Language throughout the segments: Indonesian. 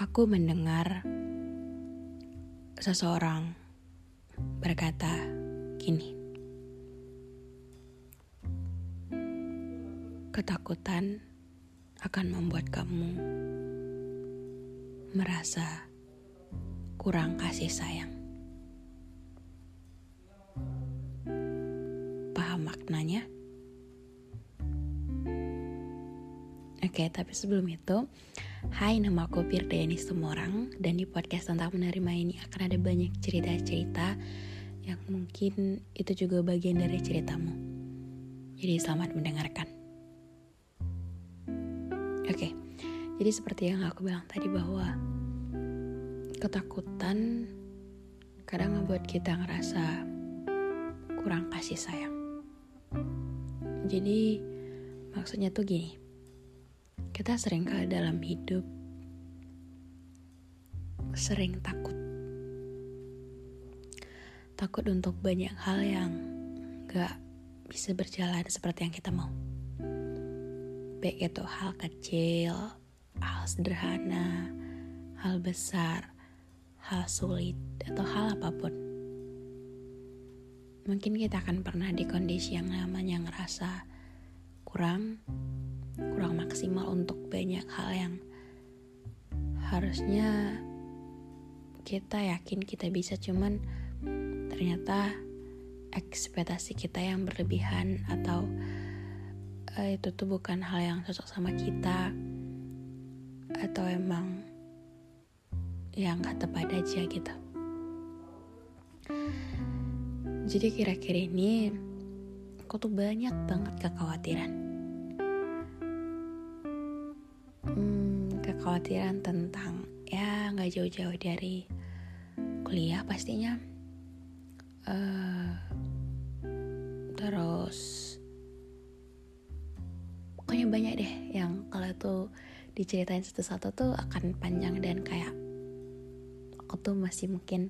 Aku mendengar seseorang berkata gini. Ketakutan akan membuat kamu merasa kurang kasih sayang. Paham maknanya? Oke, tapi sebelum itu, hai nama aku Firdayanis Tumorang dan di podcast tentang menerima ini akan ada banyak cerita-cerita yang mungkin itu juga bagian dari ceritamu. Jadi selamat mendengarkan. Oke, jadi seperti yang aku bilang tadi bahwa ketakutan kadang ngebuat kita ngerasa kurang kasih sayang. Jadi maksudnya tuh gini, kita sering ke dalam hidup sering takut. Takut untuk banyak hal yang gak bisa berjalan seperti yang kita mau. Baik itu hal kecil, hal sederhana, hal besar, hal sulit, atau hal apa pun. Mungkin kita akan pernah di kondisi yang namanya ngerasa kurang, kurang maksimal untuk banyak hal yang harusnya kita yakin kita bisa, cuman ternyata ekspektasi kita yang berlebihan atau uh, itu tuh bukan hal yang cocok sama kita atau emang yang nggak tepat aja gitu. Jadi kira-kira ini aku tuh banyak banget kekhawatiran. Hmm, kekhawatiran tentang ya nggak jauh-jauh dari kuliah pastinya. Uh, terus pokoknya banyak deh yang kalau tuh diceritain satu-satu tuh akan panjang dan kayak aku tuh masih mungkin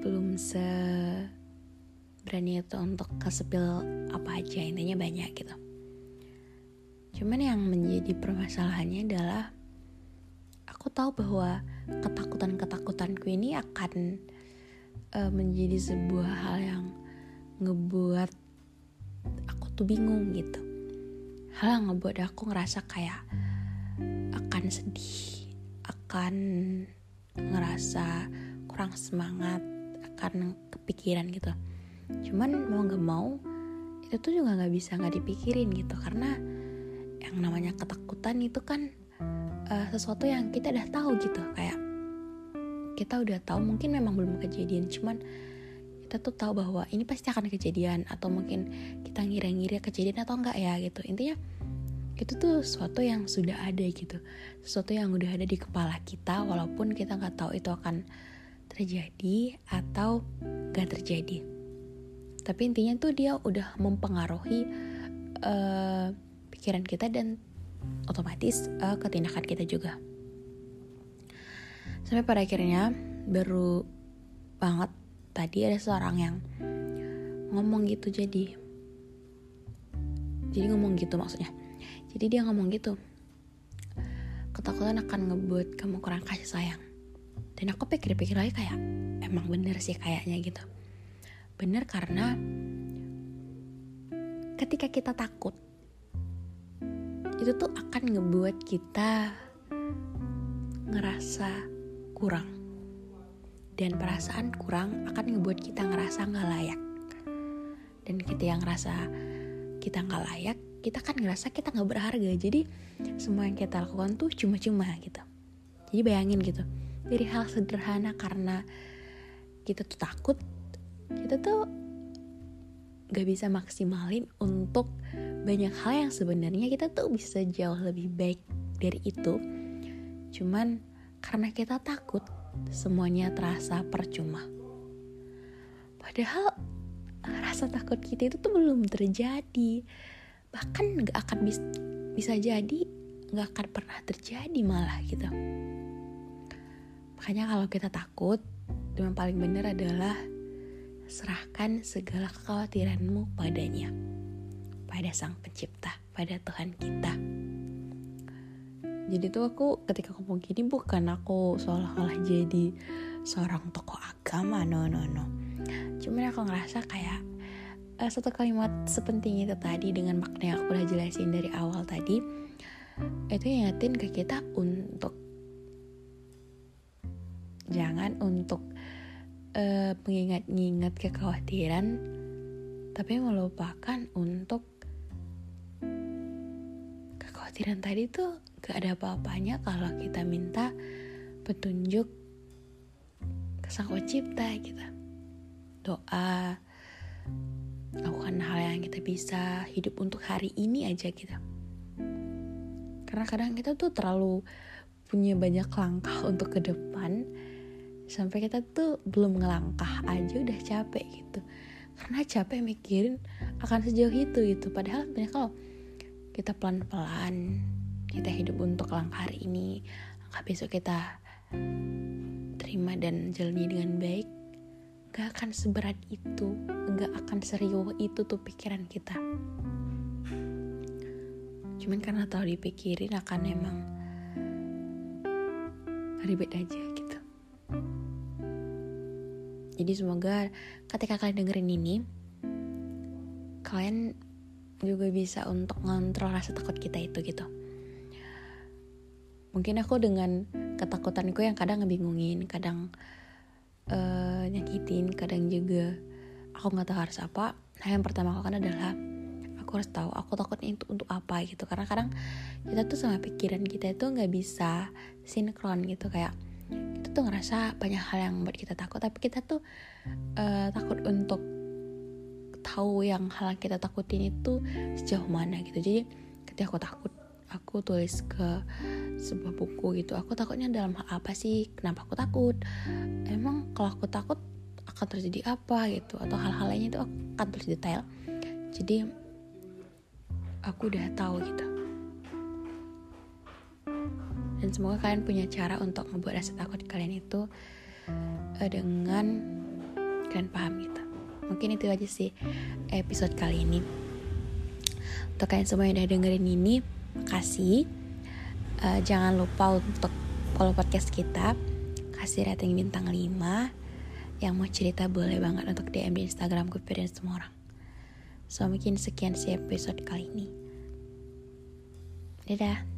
belum se berani itu untuk kesepil apa aja intinya banyak gitu cuman yang menjadi permasalahannya adalah aku tahu bahwa ketakutan-ketakutanku ini akan uh, menjadi sebuah hal yang ngebuat aku tuh bingung gitu. Hal yang ngebuat aku ngerasa kayak akan sedih akan ngerasa kurang semangat akan kepikiran gitu. Cuman mau nggak mau itu tuh juga nggak bisa nggak dipikirin gitu. Karena yang namanya ketakutan itu kan uh, sesuatu yang kita udah tahu gitu kayak kita udah tahu mungkin memang belum kejadian cuman kita tuh tahu bahwa ini pasti akan kejadian atau mungkin kita ngira-ngira kejadian atau enggak ya gitu. Intinya itu tuh sesuatu yang sudah ada gitu sesuatu yang udah ada di kepala kita walaupun kita nggak tahu itu akan terjadi atau gak terjadi. Tapi intinya tuh dia udah mempengaruhi uh, pikiran kita dan otomatis uh, ketindakan kita juga. Sampai pada akhirnya baru banget tadi ada seorang yang ngomong gitu jadi jadi ngomong gitu maksudnya. Jadi dia ngomong gitu ketakutan akan ngebuat kamu kurang kasih sayang. Dan aku pikir-pikir lagi kayak emang bener sih kayaknya gitu. Bener karena ketika kita takut itu tuh akan ngebuat kita ngerasa kurang. Dan perasaan kurang akan ngebuat kita ngerasa nggak layak. Dan kita yang ngerasa kita nggak layak kita kan ngerasa kita nggak berharga. Jadi semua yang kita lakukan tuh cuma-cuma gitu. Jadi bayangin gitu dari hal sederhana karena kita tuh takut kita tuh gak bisa maksimalin untuk banyak hal yang sebenarnya kita tuh bisa jauh lebih baik dari itu. Cuman karena kita takut semuanya terasa percuma. Padahal rasa takut kita itu tuh belum terjadi. Bahkan gak akan bis bisa jadi gak akan pernah terjadi malah gitu. Makanya kalau kita takut yang paling benar adalah serahkan segala kekhawatiranmu padanya, pada Sang Pencipta, pada Tuhan kita. Jadi tuh aku ketika ngomong gini bukan aku seolah-olah jadi seorang tokoh agama, no no no. Cuman aku ngerasa kayak uh, satu kalimat sepenting itu tadi dengan makna yang aku udah jelasin dari awal tadi itu ingetin ke kita untuk jangan untuk uh, mengingat-ingat kekhawatiran tapi melupakan untuk kekhawatiran tadi tuh gak ada apa-apanya kalau kita minta petunjuk ke sang pencipta gitu. Doa lakukan hal yang kita bisa hidup untuk hari ini aja gitu. Karena kadang kita tuh terlalu punya banyak langkah untuk ke depan sampai kita tuh belum ngelangkah aja udah capek gitu. Karena capek mikirin akan sejauh itu gitu. Padahal sebenarnya kalau kita pelan-pelan kita hidup untuk langkah hari ini. Langkah besok kita terima dan jalani dengan baik. Gak akan seberat itu gak akan serius itu tuh pikiran kita. Cuman karena terlalu dipikirin akan emang ribet aja gitu. Jadi semoga ketika kalian dengerin ini, kalian juga bisa untuk ngontrol rasa takut kita itu gitu. Mungkin aku dengan ketakutanku yang kadang ngebingungin, kadang uh, nyakitin, kadang juga aku nggak tahu harus apa. Nah yang pertama aku kan adalah aku harus tahu aku takutnya itu untuk apa gitu. Karena kadang kita tuh sama pikiran kita itu nggak bisa sinkron gitu kayak kita tuh ngerasa banyak hal yang buat kita takut tapi kita tuh uh, takut untuk tahu yang hal yang kita takutin itu sejauh mana gitu. Jadi ketika aku takut aku tulis ke sebuah buku gitu aku takutnya dalam hal apa sih? Kenapa aku takut? Emang kalau aku takut akan terjadi apa gitu? Atau hal-hal lainnya itu akan tulis detail. Jadi aku udah tahu gitu. Dan semoga kalian punya cara untuk membuat rasa takut kalian itu uh, dengan kalian paham gitu mungkin itu aja sih episode kali ini. Untuk kalian semua yang udah dengerin ini kasih uh, jangan lupa untuk follow podcast kita kasih rating bintang 5 yang mau cerita boleh banget untuk DM di Instagram gue dan semua orang. So mungkin sekian sih episode kali ini. Dadah